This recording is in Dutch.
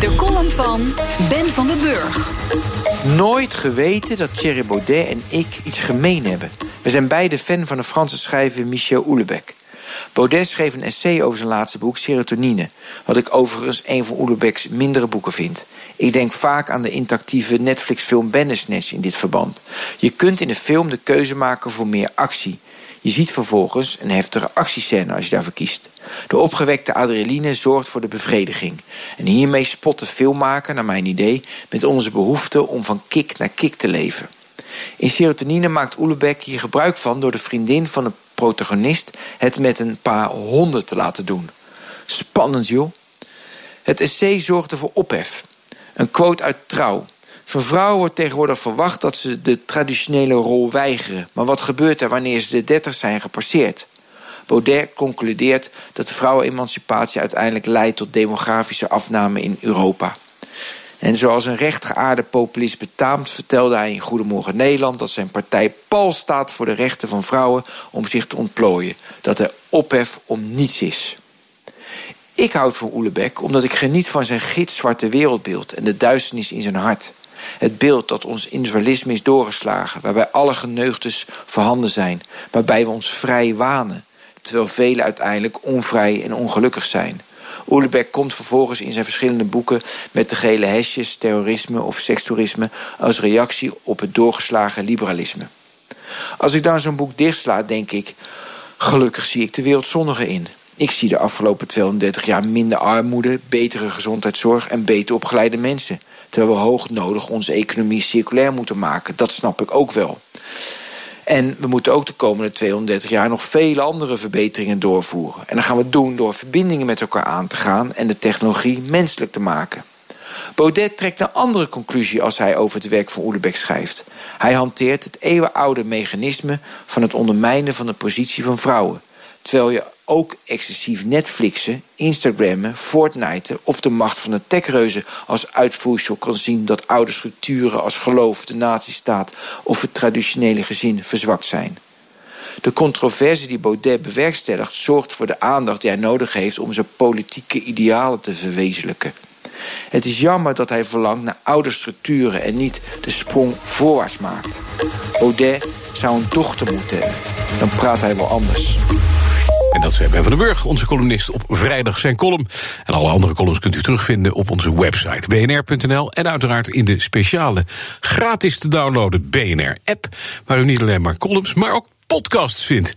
De column van Ben van den Burg. Nooit geweten dat Thierry Baudet en ik iets gemeen hebben. We zijn beide fan van de Franse schrijver Michel Houellebecq. Baudet schreef een essay over zijn laatste boek, Serotonine. Wat ik overigens een van Houellebecq's mindere boeken vind. Ik denk vaak aan de interactieve Netflix-film Bandersnatch in dit verband. Je kunt in de film de keuze maken voor meer actie. Je ziet vervolgens een heftige actiescène als je daarvoor kiest. De opgewekte adrenaline zorgt voor de bevrediging. En hiermee spot de filmmaker, naar mijn idee, met onze behoefte om van kick naar kick te leven. In Serotonine maakt Oelebek hier gebruik van door de vriendin van de protagonist het met een paar honden te laten doen. Spannend, joh. Het essay zorgde voor ophef. Een quote uit Trouw. Van vrouwen wordt tegenwoordig verwacht dat ze de traditionele rol weigeren. Maar wat gebeurt er wanneer ze de 30 zijn gepasseerd? Baudet concludeert dat de vrouwenemancipatie uiteindelijk leidt tot demografische afname in Europa. En zoals een rechtgeaarde populist betaamt, vertelde hij in Goedemorgen Nederland dat zijn partij pal staat voor de rechten van vrouwen om zich te ontplooien. Dat er ophef om niets is. Ik houd van Oelebek omdat ik geniet van zijn gitzwarte wereldbeeld en de duisternis in zijn hart. Het beeld dat ons individualisme is doorgeslagen, waarbij alle geneugtes voorhanden zijn, waarbij we ons vrij wanen, terwijl velen uiteindelijk onvrij en ongelukkig zijn. Oelebek komt vervolgens in zijn verschillende boeken met de gele hesjes, terrorisme of sekstoerisme als reactie op het doorgeslagen liberalisme. Als ik dan zo'n boek dichtsla, denk ik: gelukkig zie ik de wereld zonniger in. Ik zie de afgelopen 230 jaar minder armoede, betere gezondheidszorg en beter opgeleide mensen. Terwijl we hoog nodig onze economie circulair moeten maken. Dat snap ik ook wel. En we moeten ook de komende 230 jaar nog vele andere verbeteringen doorvoeren. En dat gaan we doen door verbindingen met elkaar aan te gaan en de technologie menselijk te maken. Baudet trekt een andere conclusie als hij over het werk van Oelebek schrijft. Hij hanteert het eeuwenoude mechanisme van het ondermijnen van de positie van vrouwen. Terwijl je ook excessief Netflixen, Instagrammen, Fortnite of de macht van de techreuzen als uitvoersel kan zien dat oude structuren als geloof, de nazistaat of het traditionele gezin verzwakt zijn. De controverse die Baudet bewerkstelligt zorgt voor de aandacht die hij nodig heeft om zijn politieke idealen te verwezenlijken. Het is jammer dat hij verlangt naar oude structuren en niet de sprong voorwaarts maakt. Baudet zou een dochter moeten hebben. Dan praat hij wel anders. En dat is Ben van den Burg, onze columnist op vrijdag zijn column. En alle andere columns kunt u terugvinden op onze website bnr.nl... en uiteraard in de speciale gratis te downloaden BNR-app... waar u niet alleen maar columns, maar ook podcasts vindt.